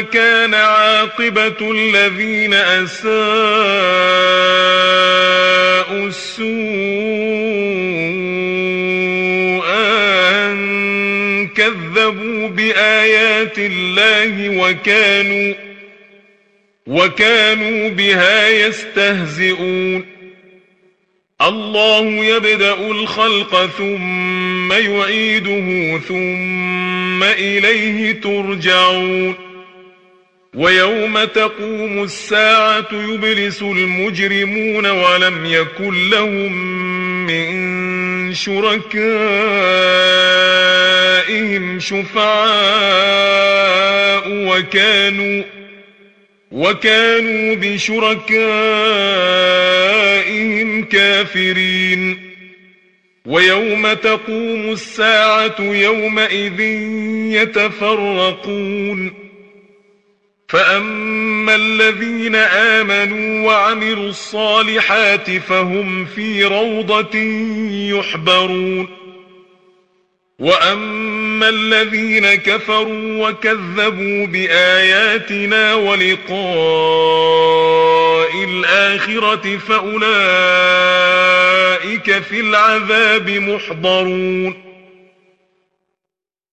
كان عاقبة الذين أساءوا السوء أن كذبوا بآيات الله وكانوا وكانوا بها يستهزئون. الله يبدأ الخلق ثم يعيده ثم إليه ترجعون. ويوم تقوم الساعة يبلس المجرمون ولم يكن لهم من شركائهم شفعاء وكانوا وكانوا بشركائهم كافرين. ويوم تقوم الساعة يومئذ يتفرقون. فأما الذين آمنوا وعملوا الصالحات فهم في روضة يحبرون وأما الذين كفروا وكذبوا بآياتنا ولقاء الآخرة فأولئك في العذاب محضرون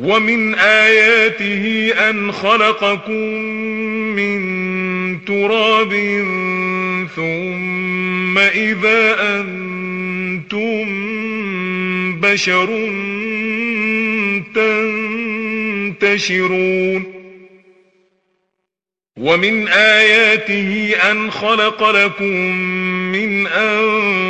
ومن آياته أن خلقكم من تراب ثم إذا أنتم بشر تنتشرون ومن آياته أن خلق لكم من أنفسكم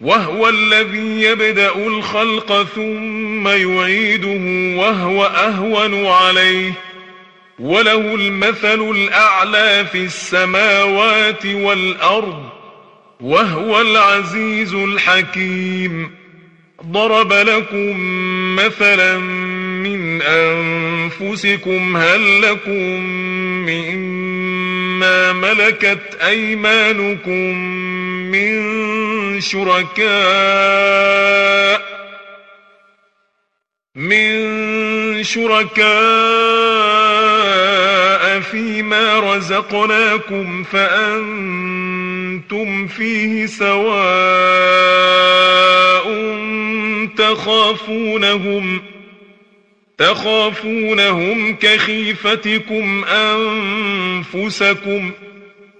وهو الذي يبدأ الخلق ثم يعيده وهو أهون عليه. وله المثل الأعلى في السماوات والأرض وهو العزيز الحكيم. ضرب لكم مثلا من أنفسكم هل لكم مما ملكت أيمانكم من شركاء من شركاء فيما رزقناكم فأنتم فيه سواء تخافونهم تخافونهم كخيفتكم أنفسكم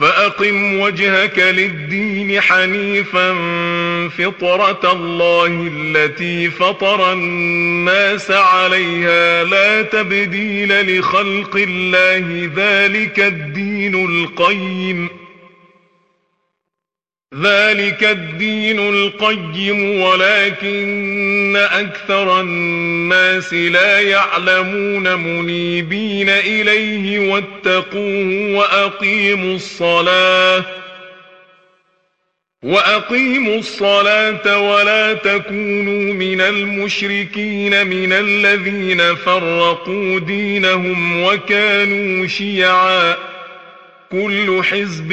فأقم وجهك للدين حنيفا فطرة الله التي فطر الناس عليها. لا تبديل لخلق الله ذلك الدين القيم. ذلك الدين القيم ولكن أكثر الناس لا يعلمون منيبين إليه واتقوه وأقيموا الصلاة. وأقيموا الصلاة ولا تكونوا من المشركين من الذين فرقوا دينهم وكانوا شيعا. كل حزب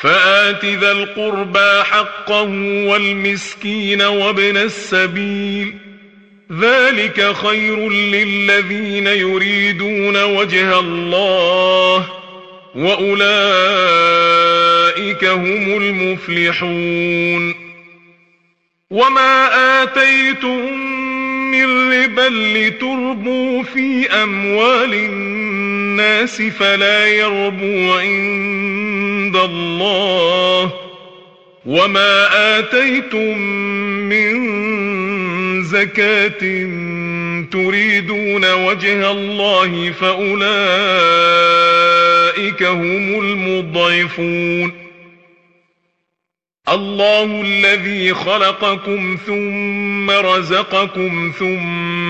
فآت ذا القربى حقه والمسكين وابن السبيل. ذلك خير للذين يريدون وجه الله وأولئك هم المفلحون. وما آتيتم من ربا لتربوا في أموال الناس فلا يربو عند الله وما آتيتم من زكاة تريدون وجه الله فأولئك هم المضعفون الله الذي خلقكم ثم رزقكم ثم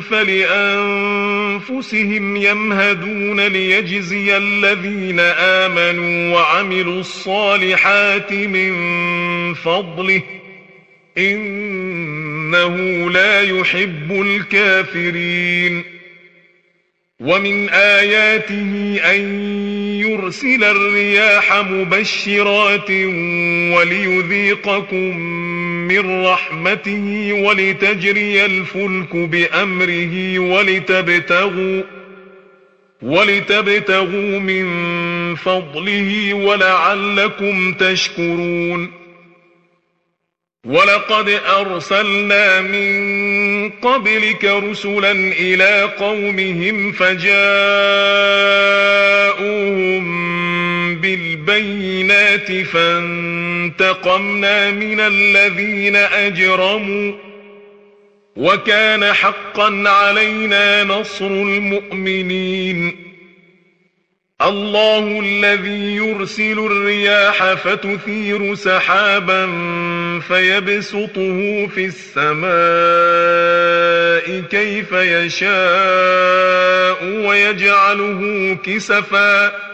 فلأنفسهم يمهدون ليجزي الذين آمنوا وعملوا الصالحات من فضله إنه لا يحب الكافرين. ومن آياته أن يرسل الرياح مبشرات وليذيقكم من رحمته ولتجري الفلك بأمره ولتبتغوا ولتبتغوا من فضله ولعلكم تشكرون. ولقد أرسلنا من قبلك رسلا إلى قومهم فجاءوهم بالبينات فانتقمنا من الذين أجرموا وكان حقا علينا نصر المؤمنين الله الذي يرسل الرياح فتثير سحابا فيبسطه في السماء كيف يشاء ويجعله كسفا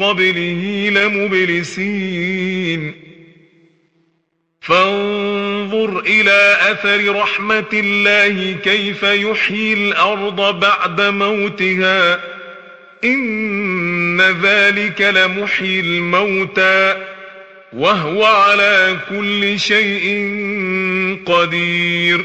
قبله لمبلسين. فانظر إلى أثر رحمة الله كيف يحيي الأرض بعد موتها. إن ذلك لمحيي الموتى. وهو على كل شيء قدير.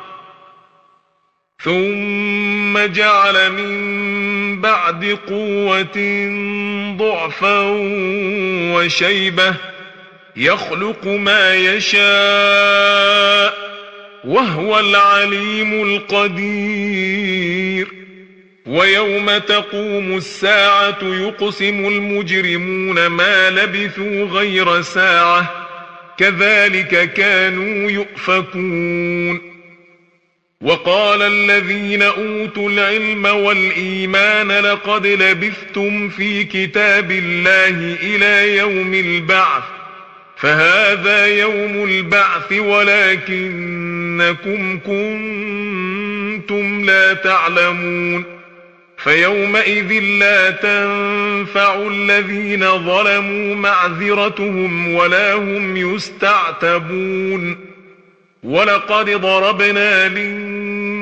ثم جعل من بعد قوة ضعفا وشيبة يخلق ما يشاء وهو العليم القدير. ويوم تقوم الساعة يقسم المجرمون ما لبثوا غير ساعة كذلك كانوا يؤفكون. وقال الذين أوتوا العلم والإيمان لقد لبثتم في كتاب الله إلى يوم البعث فهذا يوم البعث ولكنكم كنتم لا تعلمون فيومئذ لا تنفع الذين ظلموا معذرتهم ولا هم يستعتبون ولقد ضربنا للناس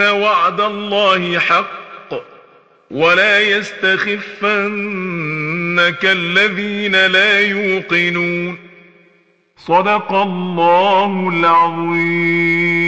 إن وعد الله حق ولا يستخفنك الذين لا يوقنون. صدق الله العظيم.